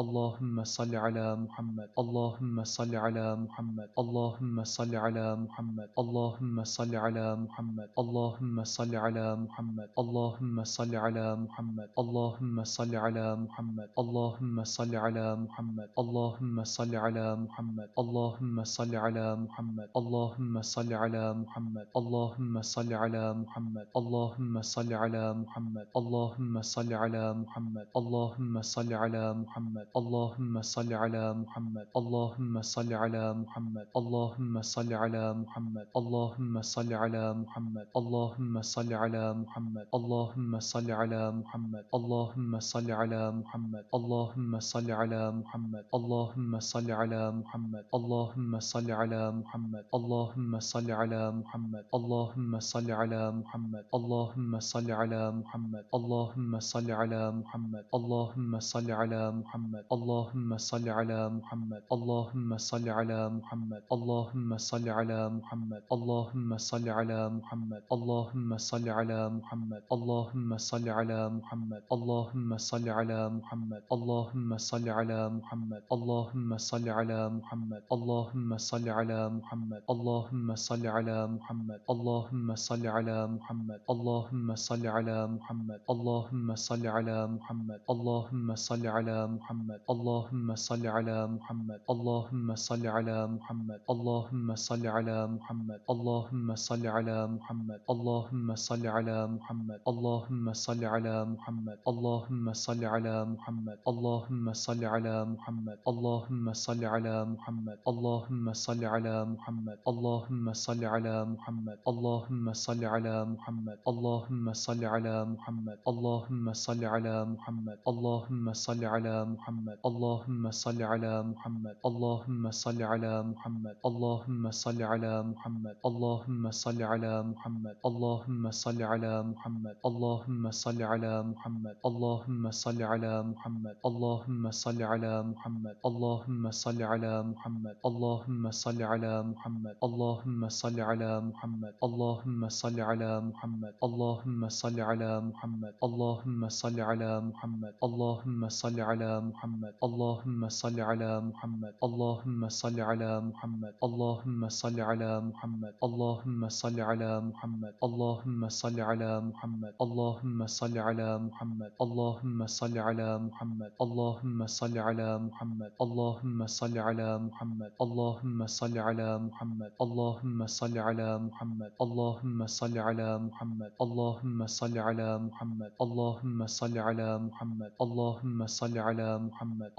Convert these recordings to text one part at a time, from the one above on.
اللهم صل على محمد اللهم صل على محمد اللهم صل على محمد اللهم صل على محمد اللهم صل على محمد اللهم صل على محمد اللهم صل على محمد اللهم صل على محمد اللهم صل على محمد اللهم صل على محمد اللهم صل على محمد اللهم صل على محمد اللهم صل على محمد اللهم صل على محمد اللهم صل على محمد اللهم صل على محمد اللهم صل على محمد اللهم صل على محمد اللهم صل على محمد اللهم صل على محمد اللهم صل على محمد اللهم صل على محمد اللهم صل على محمد اللهم صل على محمد اللهم صل على محمد اللهم صل على محمد اللهم صل على محمد اللهم صل على محمد اللهم صل على محمد اللهم صل على محمد اللهم صل على محمد اللهم صل على محمد اللهم صل على محمد اللهم صل على محمد اللهم صل على محمد اللهم صل على محمد اللهم صل على محمد اللهم صل على محمد اللهم صل على محمد اللهم صل على محمد اللهم صل على محمد اللهم صل على محمد اللهم صل على محمد اللهم صل على محمد اللهم صل على محمد اللهم صل على محمد اللهم صل على محمد اللهم صل على محمد اللهم صل على محمد اللهم صل على محمد اللهم صل على محمد اللهم صل على محمد اللهم صل على محمد اللهم صل على محمد اللهم صل على محمد اللهم صل على محمد اللهم صل على محمد اللهم صل على محمد اللهم صل على محمد اللهم صل على محمد اللهم صل على محمد اللهم صل على محمد اللهم صل على محمد اللهم صل على محمد اللهم صل على محمد اللهم صل على محمد اللهم صل على محمد اللهم صل على محمد اللهم صل على محمد اللهم صل على محمد اللهم صل على محمد اللهم صل على محمد اللهم صل على محمد اللهم صل على محمد اللهم صل على محمد اللهم صل على محمد اللهم صل على محمد اللهم صل على محمد اللهم صل على محمد اللهم صل على محمد اللهم صل على محمد اللهم صل على محمد اللهم صل على محمد اللهم صل على محمد اللهم صل على محمد اللهم صل على محمد اللهم صل على محمد اللهم صل على محمد اللهم صل على محمد اللهم صل على محمد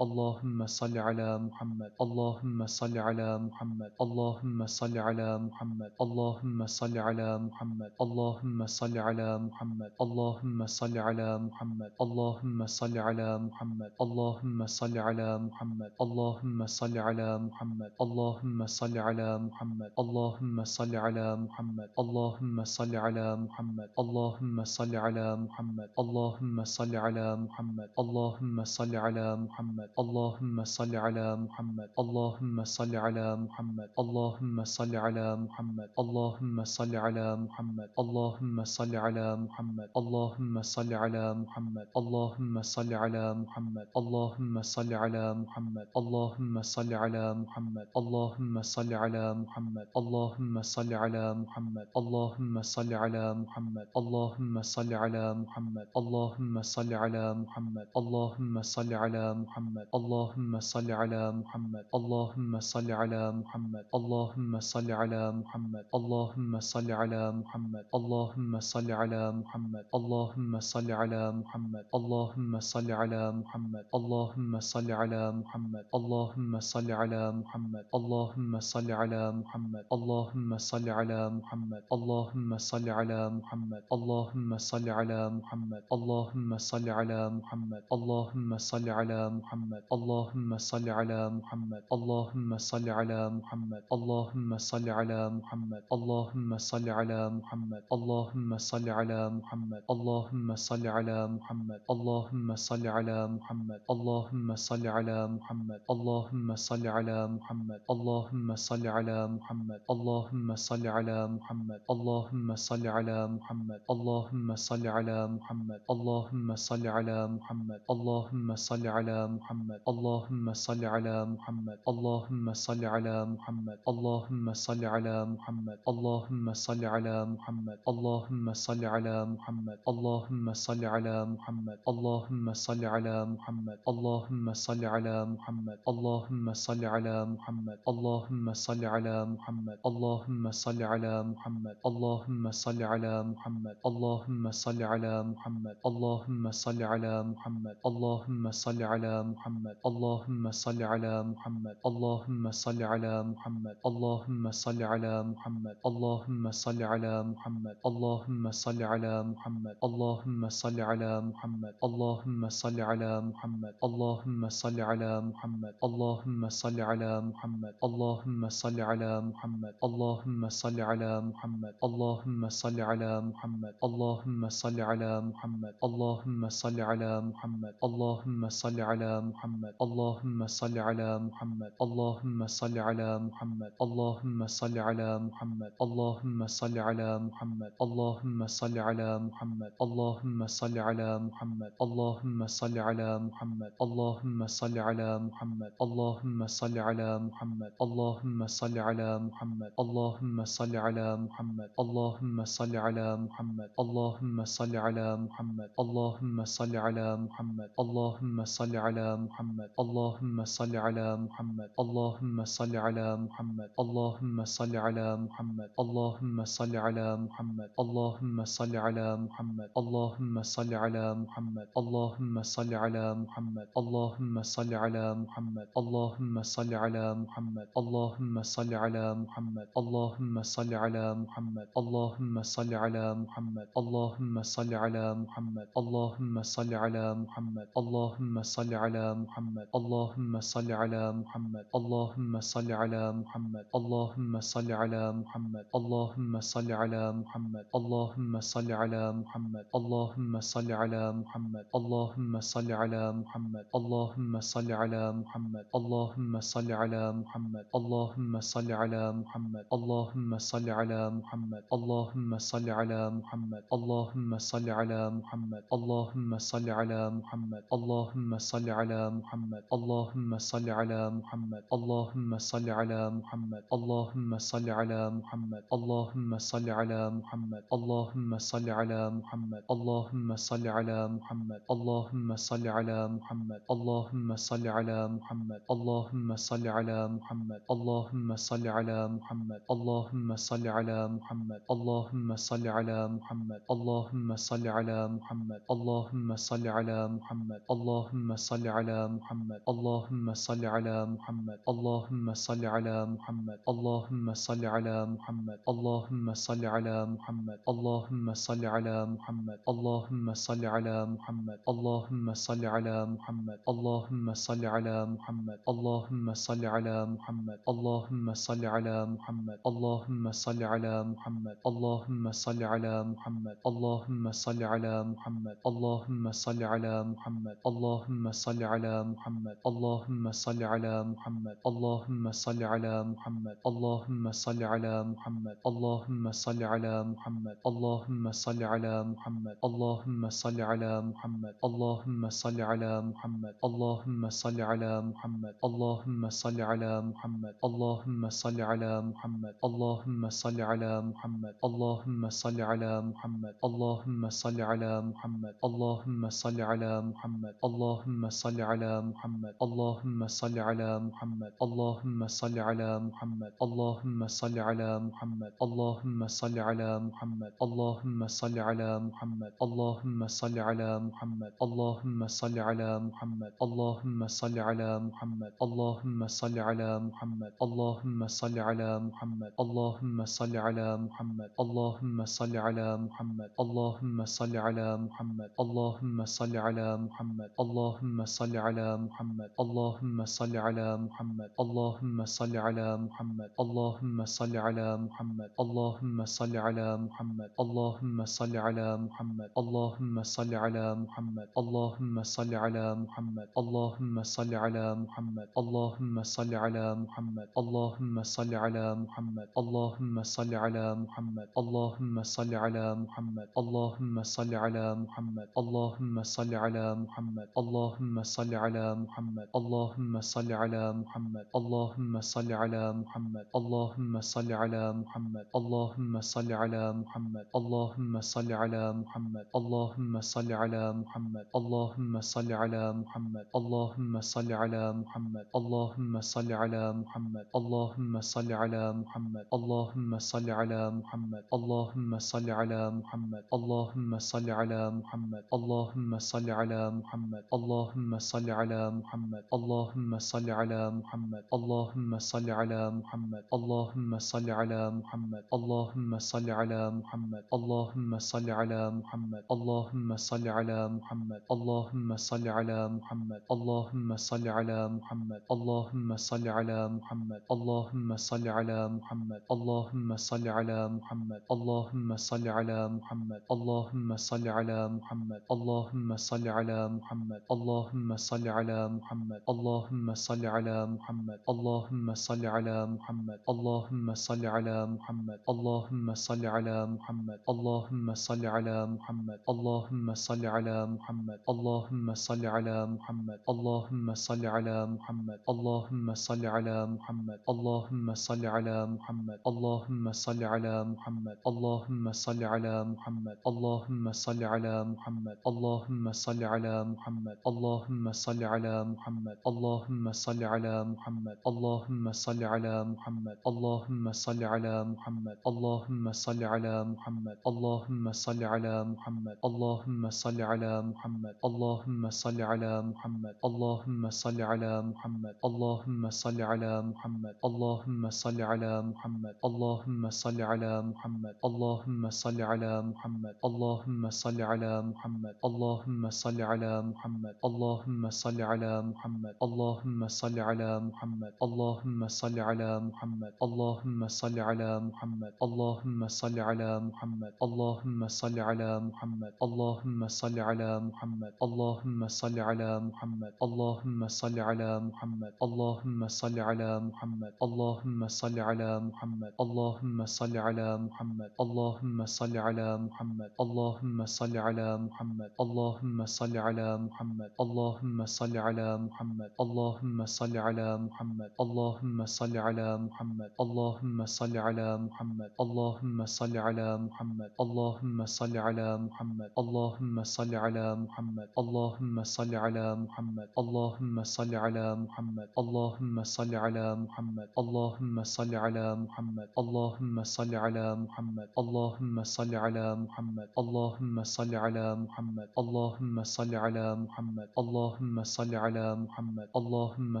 اللهم صل على محمد اللهم صل على محمد اللهم صل على محمد اللهم صل على محمد اللهم صل على محمد اللهم صل على محمد اللهم صل على محمد اللهم صل على محمد اللهم صل على محمد اللهم صل على محمد اللهم صل على محمد اللهم صل على محمد اللهم صل على محمد اللهم صل على محمد اللهم صل على محمد اللهم صل على محمد اللهم صل على محمد اللهم صل على محمد اللهم صل على محمد اللهم صل على محمد اللهم صل على محمد اللهم صل على محمد اللهم صل على محمد اللهم صل على محمد اللهم صل على محمد اللهم صل على محمد اللهم صل على محمد اللهم صل على محمد اللهم صل على محمد اللهم صل على محمد اللهم صل على محمد اللهم صل على محمد اللهم صل على محمد اللهم صل على محمد اللهم صل على محمد اللهم صل على محمد اللهم صل على محمد اللهم صل على محمد اللهم صل على محمد اللهم صل على محمد اللهم صل على محمد اللهم صل على محمد اللهم صل على محمد اللهم صل على محمد اللهم صل على على محمد اللهم صل على محمد اللهم صل على محمد اللهم صل على محمد اللهم صل على محمد اللهم صل على محمد اللهم صل على محمد اللهم صل على محمد اللهم صل على محمد اللهم صل على محمد اللهم صل على محمد اللهم صل على محمد اللهم صل على محمد اللهم صل على محمد اللهم صل على محمد اللهم صل على محمد اللهم صل على محمد اللهم صل على محمد اللهم صل على محمد اللهم صل على محمد اللهم صل على محمد اللهم صل على محمد اللهم صل على محمد اللهم صل على محمد اللهم صل على محمد اللهم صل على محمد اللهم صل على محمد اللهم صل على محمد اللهم صل على محمد اللهم صل على محمد اللهم صل على محمد اللهم صل على محمد اللهم صل على محمد اللهم صل على محمد اللهم صل على محمد اللهم صل على محمد اللهم صل على محمد اللهم صل على محمد اللهم صل على محمد اللهم صل على محمد اللهم صل على محمد اللهم صل على محمد اللهم صل على محمد اللهم صل على محمد اللهم صل على محمد اللهم صل على محمد اللهم صل على محمد اللهم صل على محمد اللهم صل على محمد اللهم صل على محمد اللهم صل على محمد اللهم صل على محمد اللهم صل على محمد اللهم صل على محمد اللهم صل على محمد اللهم صل على محمد اللهم صل على محمد اللهم صل على محمد اللهم صل على محمد اللهم صل على محمد اللهم صل على محمد اللهم صل على محمد اللهم صل على محمد اللهم صل على محمد اللهم صل على محمد اللهم صل على محمد اللهم صل على محمد اللهم صل على محمد اللهم صل على محمد اللهم صل على محمد اللهم صل على محمد اللهم صل على محمد اللهم صل على محمد اللهم صل على محمد اللهم صل على محمد اللهم صل على محمد اللهم صل على محمد اللهم صل على محمد اللهم صل على محمد اللهم صل على محمد اللهم صل على محمد اللهم صل على محمد اللهم صل على محمد اللهم صل على محمد اللهم صل على محمد اللهم صل على محمد اللهم صل على محمد اللهم صل على محمد اللهم صل على محمد اللهم صل على محمد اللهم صل على محمد اللهم صل على محمد اللهم صل على محمد اللهم صل على محمد اللهم صل على محمد اللهم صل على محمد اللهم صل على محمد اللهم صل على محمد اللهم صل على محمد اللهم صل على محمد اللهم صل على محمد اللهم صل على محمد اللهم صل على محمد اللهم صل على محمد اللهم صل على محمد اللهم صل على محمد اللهم صل على محمد اللهم صل على محمد اللهم صل على محمد اللهم صل على محمد اللهم صل على محمد اللهم صل على محمد اللهم صل على محمد اللهم صل على محمد اللهم صل على محمد اللهم صل على محمد اللهم صل على محمد اللهم صل على محمد اللهم صل على محمد اللهم صل على محمد اللهم صل على محمد اللهم صل على محمد اللهم صل على محمد اللهم صل على محمد اللهم صل على محمد اللهم صل على محمد اللهم صل على محمد اللهم صل على محمد اللهم صل على محمد اللهم صل على محمد اللهم صل على محمد اللهم صل على محمد اللهم صل على محمد اللهم صل على محمد اللهم صل على محمد اللهم صل على محمد اللهم صل على محمد اللهم صل على محمد اللهم صل على محمد اللهم صل على محمد اللهم صل على محمد اللهم صل على محمد اللهم صل على محمد اللهم صل على محمد اللهم صل على محمد اللهم صل على محمد اللهم صل على محمد اللهم صل على محمد اللهم صل على محمد اللهم صل على محمد اللهم اللهم صل على محمد اللهم صل على محمد اللهم صل على محمد اللهم صل على محمد اللهم صل على محمد اللهم صل على محمد اللهم صل على محمد اللهم صل على محمد اللهم صل على محمد اللهم صل على محمد اللهم صل على محمد اللهم صل على محمد اللهم صل على محمد اللهم صل على محمد اللهم صل على محمد اللهم صل على محمد اللهم صل على محمد اللهم صل على محمد اللهم صل على محمد اللهم صل على محمد اللهم صل على محمد اللهم صل على محمد اللهم صل على محمد اللهم صل على محمد اللهم صل على محمد اللهم صل على محمد اللهم صل على محمد اللهم صل على محمد اللهم صل على محمد اللهم صل على محمد اللهم صل على محمد اللهم صل على محمد اللهم صل على محمد اللهم صل على محمد اللهم صل على محمد اللهم صل على محمد اللهم صل على محمد اللهم صل على محمد اللهم صل على محمد اللهم صل على محمد اللهم صل على محمد اللهم صل على محمد اللهم صل على محمد اللهم صل على محمد اللهم صل على محمد اللهم صل على محمد اللهم صل على محمد اللهم صل على محمد اللهم صل على محمد اللهم صل على محمد اللهم صل على محمد اللهم صل على محمد اللهم صل على محمد اللهم صل على محمد اللهم صل على محمد اللهم صل على محمد اللهم صل على محمد اللهم صل على محمد اللهم صل على محمد اللهم صل على محمد اللهم صل على محمد اللهم صل على محمد اللهم صل على محمد اللهم صل على محمد اللهم صل على محمد اللهم صل على محمد اللهم صل على محمد اللهم صل على محمد اللهم صل على محمد اللهم صل على محمد اللهم صل على محمد اللهم صل على محمد اللهم صل على محمد اللهم صل على محمد اللهم صل على محمد اللهم صل على محمد اللهم صل على محمد اللهم صل على محمد اللهم صل على محمد اللهم صل على محمد اللهم صل على محمد اللهم صل على محمد اللهم صل على محمد اللهم صل على محمد اللهم صل على محمد اللهم صل على محمد اللهم صل على محمد اللهم صل على محمد اللهم صل على محمد اللهم صل على محمد اللهم صل على محمد اللهم صل على محمد اللهم صل على محمد اللهم صل على محمد اللهم صل على محمد اللهم صل على محمد اللهم صل على محمد اللهم صل على محمد اللهم صل على محمد اللهم صل على محمد اللهم صل على محمد اللهم صل على محمد اللهم صل على محمد اللهم صل على محمد اللهم صل على محمد اللهم صل على محمد اللهم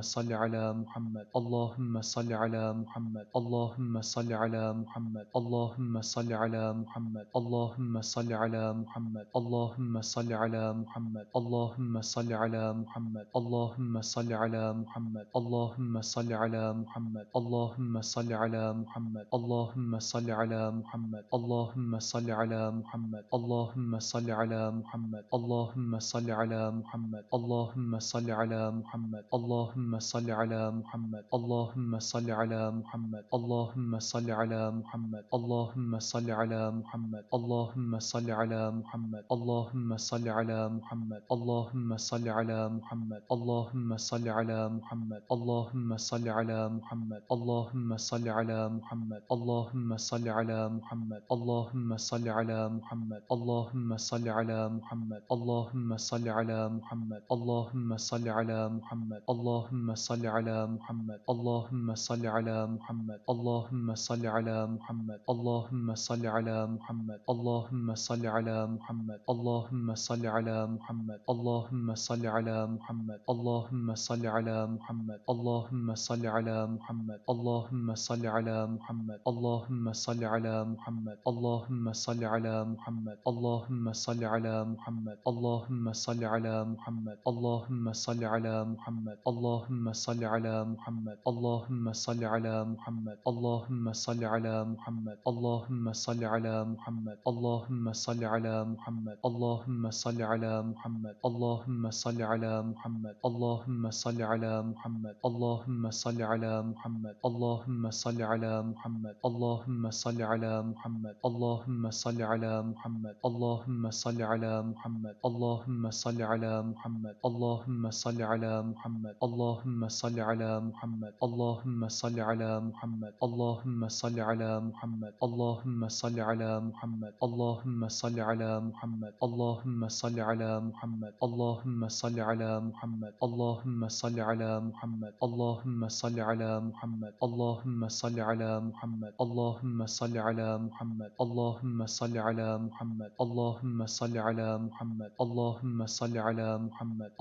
صل على محمد اللهم صل على محمد اللهم صل على محمد اللهم صل على محمد اللهم صل على محمد اللهم صل على محمد اللهم صل على محمد اللهم صل على محمد اللهم صل على محمد اللهم صل على محمد اللهم صل على محمد اللهم صل على محمد اللهم صل على محمد اللهم صل على محمد اللهم صل على محمد اللهم صل على محمد اللهم صل على محمد اللهم صل على محمد اللهم صل على محمد اللهم صل على محمد اللهم صل على محمد اللهم صل على محمد اللهم صل على محمد اللهم صل على محمد اللهم صل على محمد اللهم صل على محمد اللهم صل على محمد اللهم صل على محمد اللهم صل على محمد اللهم صل على محمد اللهم صل على محمد اللهم صل على محمد اللهم صل على محمد اللهم صل على محمد اللهم صل على محمد اللهم صل على محمد اللهم صل على محمد اللهم صل على محمد اللهم صل على محمد اللهم صل على محمد اللهم صل على محمد اللهم صل على محمد اللهم صل على محمد اللهم صل على محمد محمد اللهم صل على محمد اللهم صل على محمد اللهم صل على محمد اللهم صل على محمد اللهم صل على محمد اللهم صل على محمد اللهم صل على محمد اللهم صل على محمد اللهم صل على محمد اللهم صل على محمد اللهم صل على محمد اللهم صل على محمد اللهم صل على محمد اللهم صل على محمد اللهم صل على محمد اللهم صل على محمد اللهم صل على محمد اللهم صل على محمد اللهم صل على محمد اللهم صل على محمد اللهم صل على محمد اللهم صل على محمد اللهم صل على محمد اللهم صل على محمد اللهم صل على محمد اللهم صل على محمد اللهم صل على محمد اللهم صل على محمد اللهم صل على محمد اللهم صل على محمد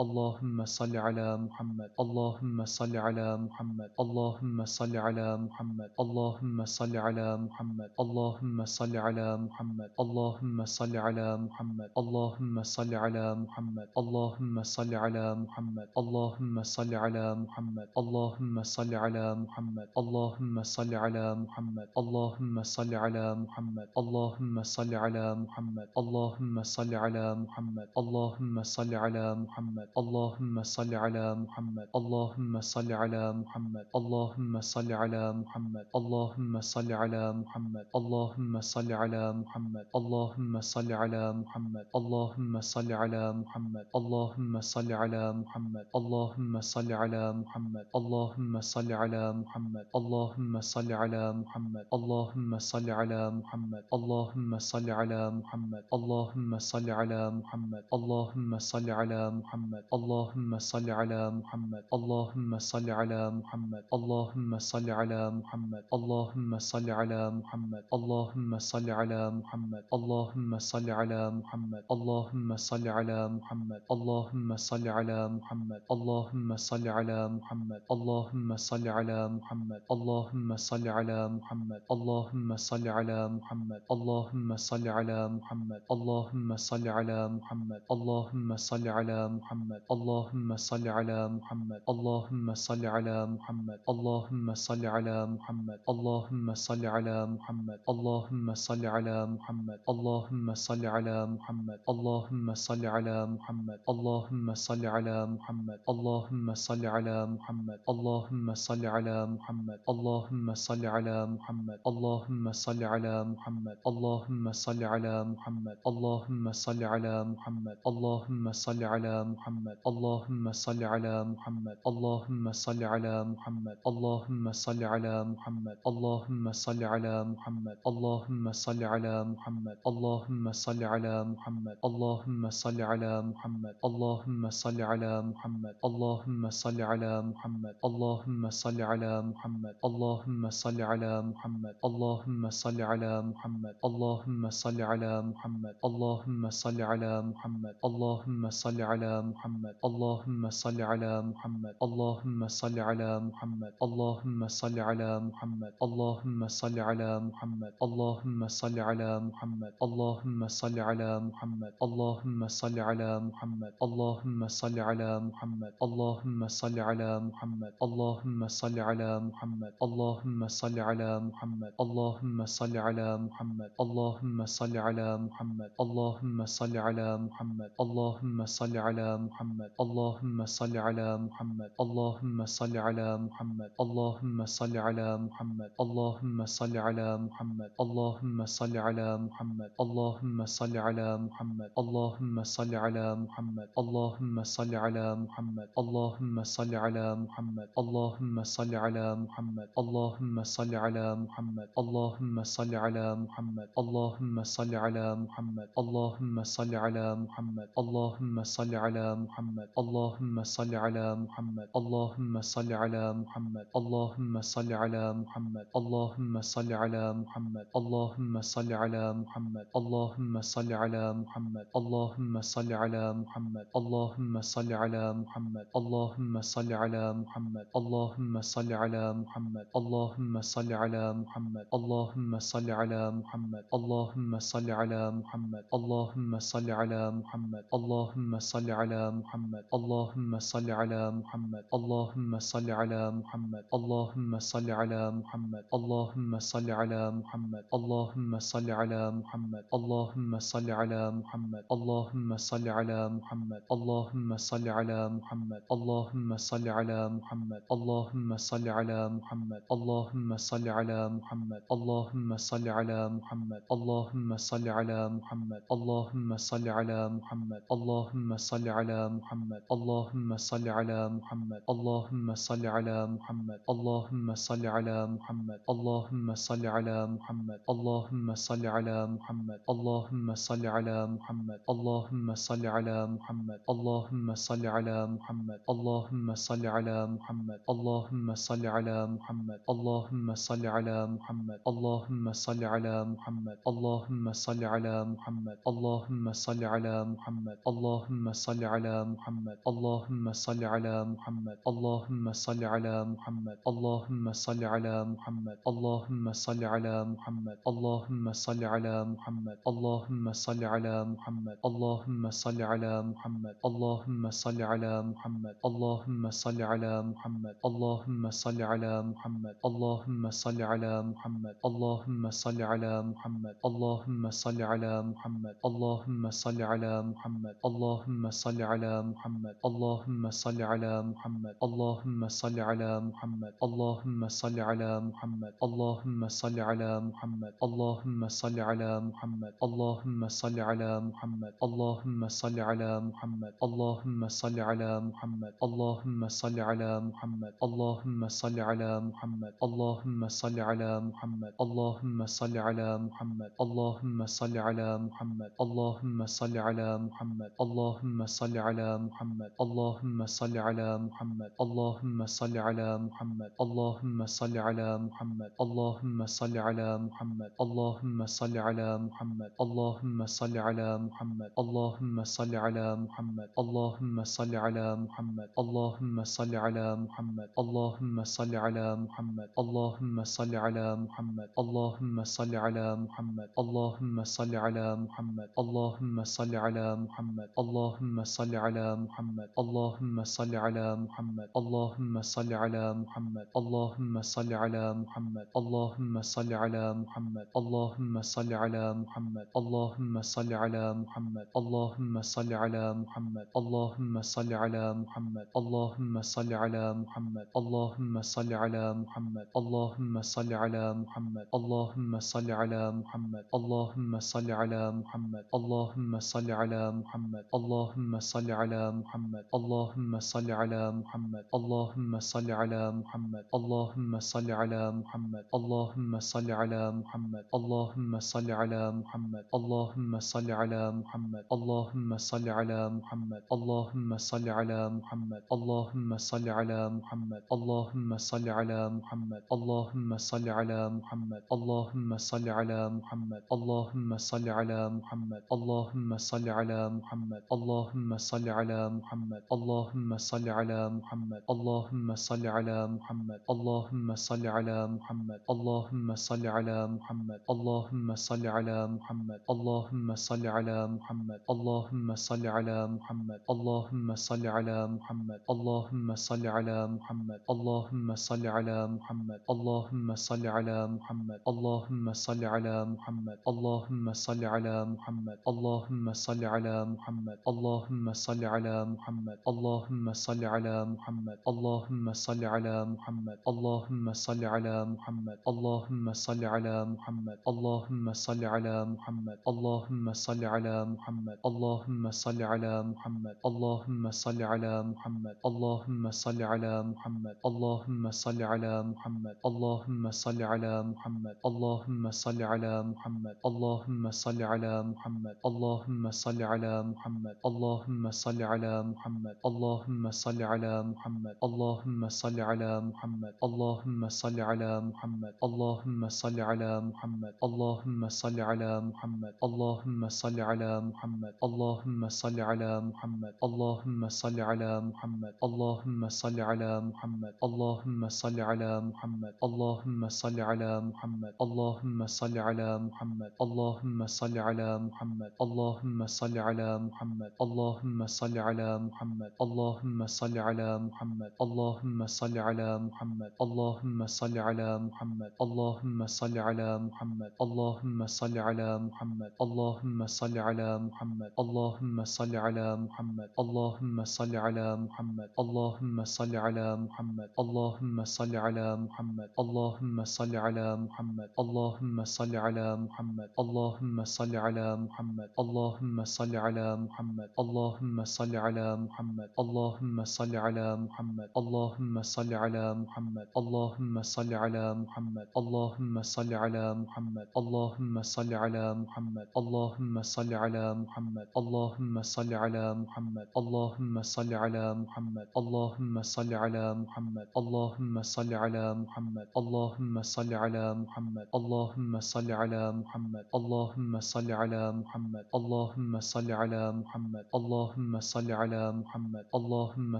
اللهم صل على محمد اللهم صل على محمد اللهم صل على محمد اللهم صل على محمد اللهم صل على محمد اللهم صل على محمد اللهم صل على محمد اللهم صل على محمد اللهم صل على محمد اللهم صل على محمد اللهم صل على محمد اللهم صل على محمد اللهم صل على محمد اللهم صل على محمد اللهم صل على محمد اللهم صل على محمد اللهم صل على محمد اللهم صل على محمد اللهم صل على محمد اللهم صل على محمد اللهم صل على محمد اللهم صل على محمد اللهم صل على محمد اللهم صل على محمد اللهم صل على محمد اللهم صل على محمد اللهم صل على محمد اللهم صل على محمد اللهم صل على محمد اللهم صل على محمد اللهم صل على محمد اللهم صل على محمد اللهم صل على محمد اللهم صل على محمد اللهم صل على محمد اللهم صل على محمد اللهم صل على محمد اللهم صل على محمد اللهم صل على محمد اللهم صل على محمد اللهم صل على محمد اللهم صل على محمد اللهم صل على محمد اللهم صل على محمد اللهم صل على محمد اللهم صل على محمد اللهم صل على محمد اللهم صل على محمد اللهم صل على محمد اللهم صل على محمد اللهم صل على محمد اللهم صل على محمد اللهم صل على محمد اللهم صل على محمد اللهم صل على محمد اللهم صل على محمد اللهم صل على محمد اللهم صل على محمد اللهم صل على محمد اللهم صل على محمد اللهم صل على محمد اللهم صل على محمد اللهم صل على محمد اللهم صل على محمد اللهم صل على محمد اللهم صل على محمد اللهم صل على محمد اللهم صل على محمد اللهم صل على محمد اللهم صل على محمد اللهم صل على محمد اللهم صل على محمد اللهم صل على محمد اللهم صل على محمد اللهم صل على محمد اللهم صل على محمد اللهم صل على محمد اللهم صل على محمد اللهم صل على محمد اللهم صل على محمد اللهم صل على محمد اللهم صل على محمد اللهم صل على محمد اللهم صل على محمد اللهم صل على محمد اللهم صل على محمد اللهم صل على محمد اللهم صل على محمد اللهم صل على محمد اللهم صل على محمد اللهم صل على محمد اللهم صل على محمد اللهم صل على محمد اللهم صل على محمد اللهم صل على محمد اللهم صل على محمد اللهم صل على محمد اللهم صل على محمد اللهم صل على محمد اللهم صل على محمد اللهم صل على محمد اللهم صل على محمد اللهم صل على محمد اللهم صل على محمد اللهم صل على محمد اللهم صل على محمد اللهم صل على محمد اللهم صل على محمد اللهم صل على محمد اللهم صل على محمد اللهم صل على محمد اللهم صل على محمد اللهم صل على محمد اللهم صل على محمد اللهم صل على محمد اللهم صل على محمد اللهم صل على محمد اللهم صل على محمد اللهم صل على محمد اللهم صل صل على محمد اللهم صل على محمد اللهم صل على محمد اللهم صل على محمد اللهم صل على محمد اللهم صل على محمد اللهم صل على محمد اللهم صل على محمد اللهم صل على محمد اللهم صل على محمد اللهم صل على محمد اللهم صل على محمد اللهم صل على محمد اللهم صل على محمد اللهم صل على محمد اللهم صل على محمد اللهم صل على محمد اللهم صل على محمد اللهم صل على محمد اللهم صل على محمد اللهم صل على محمد اللهم صل على محمد اللهم صل على محمد اللهم صل على محمد اللهم صل على محمد اللهم صل على محمد اللهم صل على محمد اللهم صل على محمد اللهم صل على محمد اللهم صل على محمد اللهم صل على محمد اللهم صل على محمد اللهم صل على محمد اللهم صل على محمد اللهم صل على محمد اللهم صل على محمد اللهم صل على محمد اللهم صل على محمد اللهم صل على محمد اللهم صل على محمد اللهم صل على محمد اللهم صل على محمد اللهم صل على محمد اللهم صل على محمد اللهم صل على محمد اللهم صل على محمد اللهم صل على محمد اللهم صل على محمد اللهم صل على محمد اللهم صل على محمد اللهم صل على محمد اللهم صل على محمد اللهم صل على محمد اللهم صل على محمد اللهم صل على محمد اللهم صل على محمد اللهم صل على محمد اللهم صل على محمد اللهم صل على محمد اللهم صل على محمد اللهم صل على محمد اللهم صل على محمد اللهم صل على محمد اللهم صل على محمد اللهم صل على محمد اللهم صل على محمد اللهم صل على محمد اللهم صل على محمد اللهم صل على محمد اللهم صل على محمد اللهم صل على محمد اللهم صل على محمد اللهم صل على محمد اللهم صل على محمد اللهم صل على محمد اللهم صل على محمد اللهم صل على محمد اللهم صل على محمد اللهم صل على محمد اللهم صل على محمد اللهم صل على محمد اللهم صل على محمد اللهم صل على محمد اللهم صل على محمد اللهم صل على محمد اللهم صل على محمد اللهم صل على محمد اللهم صل على محمد اللهم صل على محمد اللهم صل على محمد اللهم صل على محمد اللهم صل على محمد اللهم صل على محمد اللهم صل على محمد اللهم صل على محمد اللهم صل على محمد اللهم صل على محمد اللهم صل على محمد اللهم صل على محمد اللهم صل على محمد اللهم صل على محمد اللهم صل على محمد اللهم صل على محمد اللهم صل على محمد اللهم صل على محمد اللهم صل على محمد اللهم صل على محمد اللهم صل على محمد اللهم صل على محمد اللهم صل على محمد اللهم صل على محمد اللهم صل على محمد اللهم صل على محمد اللهم صل على محمد اللهم صل على محمد اللهم صل على محمد اللهم صل على محمد اللهم صل على محمد اللهم صل على محمد اللهم صل على محمد اللهم صل على محمد اللهم صل على محمد اللهم صل على محمد اللهم صل على محمد اللهم صل على محمد اللهم صل على محمد اللهم صل على محمد اللهم صل على محمد اللهم صل على محمد اللهم صل على محمد اللهم صل على محمد اللهم صل على محمد اللهم صل على محمد اللهم صل على محمد اللهم صل على محمد اللهم صل على محمد اللهم صل على محمد اللهم صل على محمد اللهم صل على محمد اللهم صل على محمد اللهم صل على محمد اللهم صل على محمد اللهم صل على محمد اللهم صل على محمد اللهم صل على محمد اللهم صل على محمد اللهم صل على محمد اللهم صل على محمد اللهم صل على محمد اللهم صل على محمد اللهم صل على محمد اللهم صل على محمد اللهم صل على محمد اللهم صل على محمد اللهم صل على محمد اللهم صل على محمد اللهم صل على محمد اللهم صل على محمد اللهم صل على محمد اللهم صل على محمد اللهم صل على محمد اللهم صل على محمد اللهم صل على محمد اللهم صل على محمد اللهم صل على محمد اللهم صل على محمد اللهم صل على محمد اللهم صل على محمد اللهم صل على محمد اللهم صل على محمد اللهم صل على محمد اللهم صل على محمد اللهم صل على محمد اللهم صل على محمد اللهم صل على محمد اللهم صل على محمد اللهم صل على محمد اللهم صل على محمد اللهم صل على محمد اللهم صل على محمد اللهم صل على محمد اللهم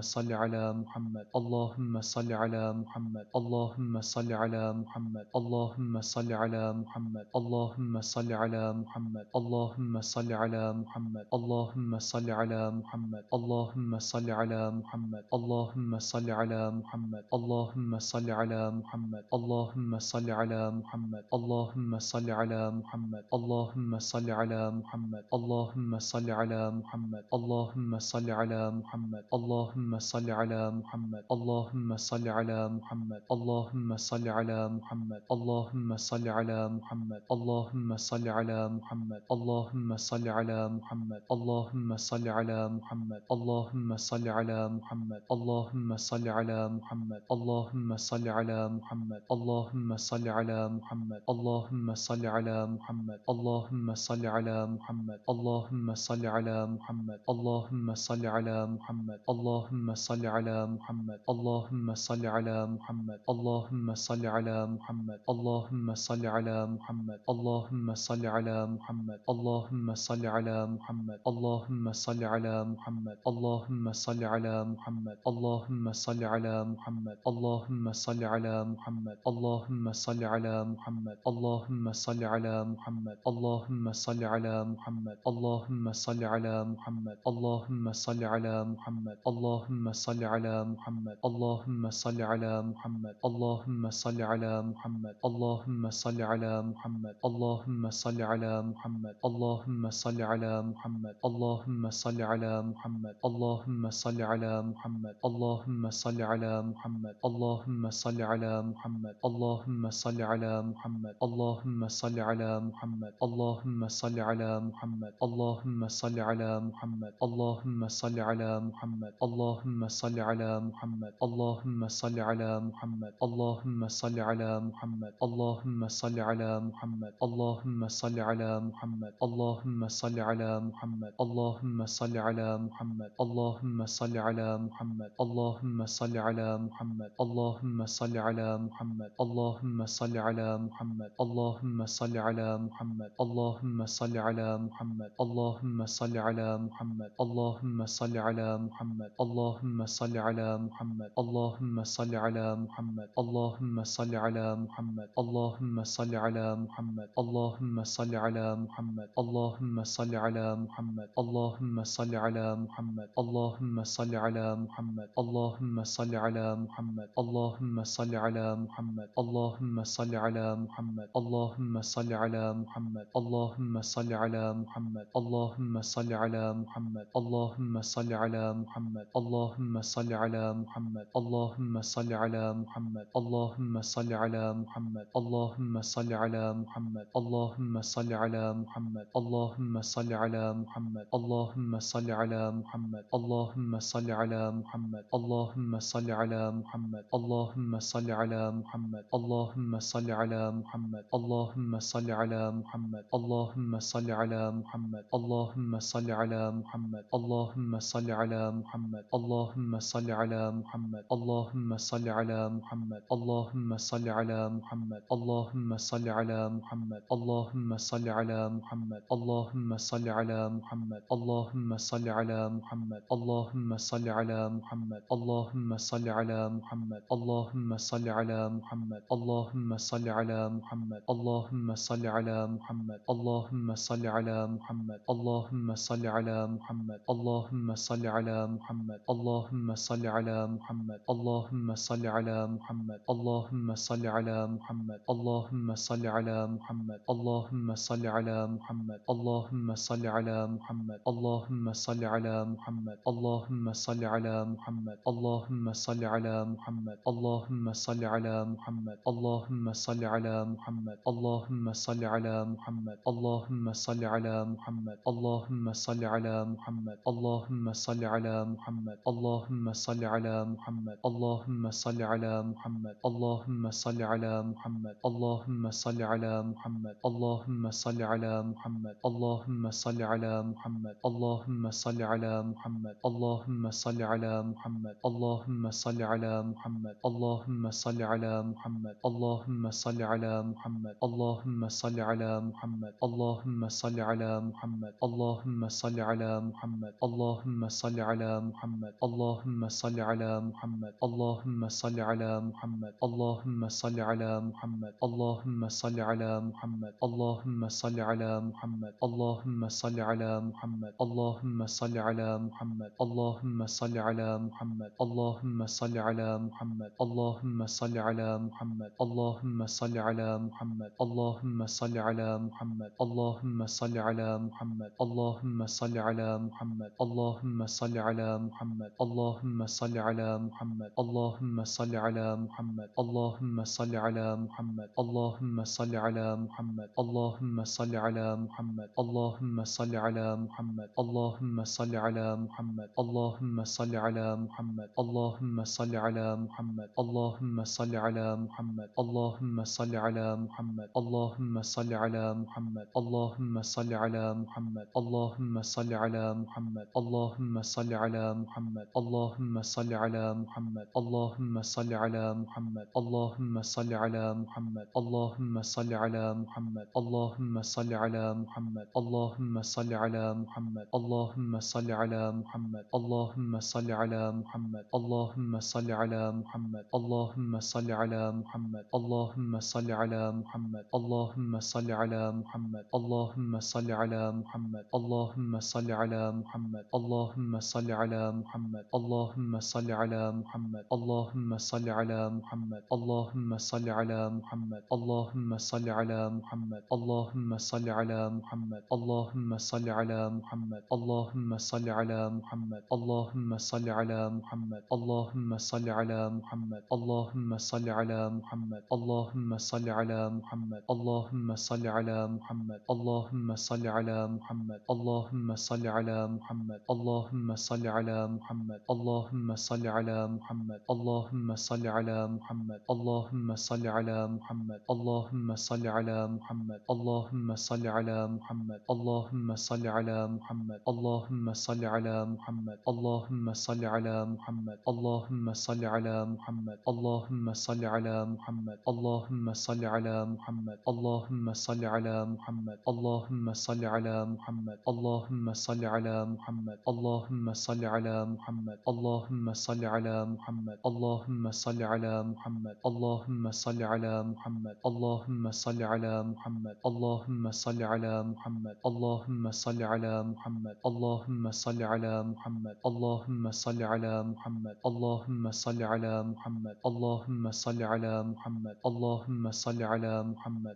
صل على محمد اللهم صل على محمد اللهم صل على محمد اللهم صل على محمد اللهم صل على محمد اللهم صل على محمد اللهم صل على محمد اللهم صل على محمد اللهم صل على محمد اللهم صل على محمد اللهم صل على محمد اللهم صل على محمد اللهم صل على محمد اللهم صل على محمد اللهم صل على محمد اللهم صل على محمد اللهم صل على محمد اللهم صل على محمد اللهم صل على محمد اللهم صل على محمد اللهم صل على محمد اللهم صل على محمد اللهم صل على محمد اللهم صل على محمد اللهم صل على محمد اللهم صل على محمد اللهم صل على محمد اللهم صل على محمد اللهم صل على محمد اللهم صل على محمد اللهم صل على محمد اللهم صل على محمد اللهم صل على محمد اللهم صل على محمد اللهم صل على محمد اللهم صل على محمد اللهم صل على محمد اللهم صل على محمد اللهم صل على محمد اللهم صل على محمد اللهم صل على محمد اللهم صل على محمد اللهم صل على محمد اللهم صل على محمد اللهم صل على محمد اللهم صل على محمد اللهم صل على محمد اللهم صل على محمد اللهم صل على محمد اللهم صل على محمد اللهم صل على محمد اللهم صل على محمد اللهم صل على محمد اللهم صل على محمد اللهم صل على محمد اللهم صل على محمد اللهم صل على محمد اللهم صل على محمد اللهم صل على محمد اللهم صل على محمد اللهم صل على محمد اللهم صل على محمد اللهم صل على محمد اللهم صل على محمد اللهم صل على محمد اللهم صل على محمد اللهم صل على محمد اللهم صل على محمد اللهم صل على محمد اللهم صل على محمد اللهم صل على محمد اللهم صل على محمد اللهم صل على محمد اللهم صل على محمد اللهم صل على محمد اللهم صل على محمد اللهم صل على محمد اللهم صل على محمد اللهم صل على محمد اللهم صل على محمد اللهم صل على محمد اللهم صل على محمد اللهم صل على محمد اللهم صل على محمد اللهم صل على محمد اللهم صل على محمد اللهم صل على محمد اللهم صل على محمد اللهم صل على محمد اللهم صل على محمد اللهم صل على محمد اللهم صل على محمد اللهم صل على محمد اللهم صل على محمد اللهم صل على محمد اللهم صل على محمد اللهم صل على محمد اللهم صل على محمد اللهم صل على محمد اللهم صل على محمد اللهم صل على محمد اللهم صل على محمد اللهم صل على محمد اللهم صل على محمد اللهم صل على محمد اللهم صل على محمد اللهم صل على محمد اللهم صل على محمد اللهم صل على محمد اللهم صل على محمد اللهم صل على محمد اللهم صل على محمد اللهم صل على محمد اللهم صل على محمد اللهم صل على محمد اللهم صل على محمد اللهم صل على محمد اللهم صل على محمد اللهم صل على محمد اللهم صل على محمد اللهم صل على محمد اللهم صل على محمد اللهم صل على محمد اللهم صل على محمد اللهم صل على محمد اللهم صل على محمد اللهم صل على محمد اللهم صل على محمد اللهم صل على محمد اللهم صل على محمد اللهم صل على محمد اللهم صل على محمد اللهم صل على محمد اللهم صل على محمد اللهم صل على محمد اللهم صل على محمد اللهم صل على محمد اللهم صل على محمد اللهم صل على محمد اللهم صل على محمد اللهم صل على محمد اللهم صل على محمد اللهم صل على محمد اللهم صل على محمد اللهم صل على محمد اللهم صل على محمد اللهم صل على محمد اللهم صل على محمد اللهم صل على محمد اللهم صل على محمد اللهم صل على محمد اللهم صل على محمد اللهم صل على محمد اللهم صل على محمد اللهم صل على محمد اللهم صل على محمد اللهم صل على محمد اللهم صل على محمد اللهم صل على محمد اللهم صل على محمد اللهم صل على محمد اللهم صل على محمد اللهم صل على محمد اللهم صل على محمد اللهم صل على محمد اللهم صل على محمد اللهم صل على محمد اللهم صل على محمد اللهم صل على محمد اللهم صل على محمد اللهم صل على محمد اللهم صل على محمد اللهم صل على محمد اللهم صل على محمد اللهم صل على محمد اللهم صل على محمد اللهم صل على محمد اللهم صل على محمد اللهم صل على محمد اللهم صل على محمد اللهم صل على محمد اللهم صل على محمد اللهم صل على محمد اللهم صل على محمد اللهم صل على محمد اللهم صل على محمد اللهم صل على محمد اللهم صل على محمد اللهم صل على محمد اللهم صل على محمد اللهم صل على محمد اللهم صل على محمد اللهم صل على محمد اللهم صل على محمد اللهم صل على محمد اللهم صل على محمد اللهم صل على محمد اللهم صل على محمد اللهم صل على محمد اللهم صل على محمد اللهم صل على محمد اللهم صل على محمد اللهم صل على محمد اللهم صل على محمد اللهم صل على محمد اللهم صل على محمد اللهم صل على محمد اللهم صل على محمد اللهم صل على محمد اللهم صل على محمد اللهم صل على محمد اللهم صل على محمد اللهم صل على محمد اللهم صل على محمد اللهم صل على محمد اللهم صل على محمد اللهم صل على محمد اللهم صل على محمد اللهم صل على محمد اللهم صل على محمد اللهم صل على محمد اللهم صل على محمد اللهم صل على محمد اللهم صل على محمد اللهم صل على محمد اللهم صل على محمد اللهم صل على محمد اللهم صل على محمد اللهم صل على محمد اللهم صل على محمد اللهم صل على محمد اللهم صل على محمد اللهم صل على محمد اللهم صل على محمد اللهم صل على محمد اللهم صل على محمد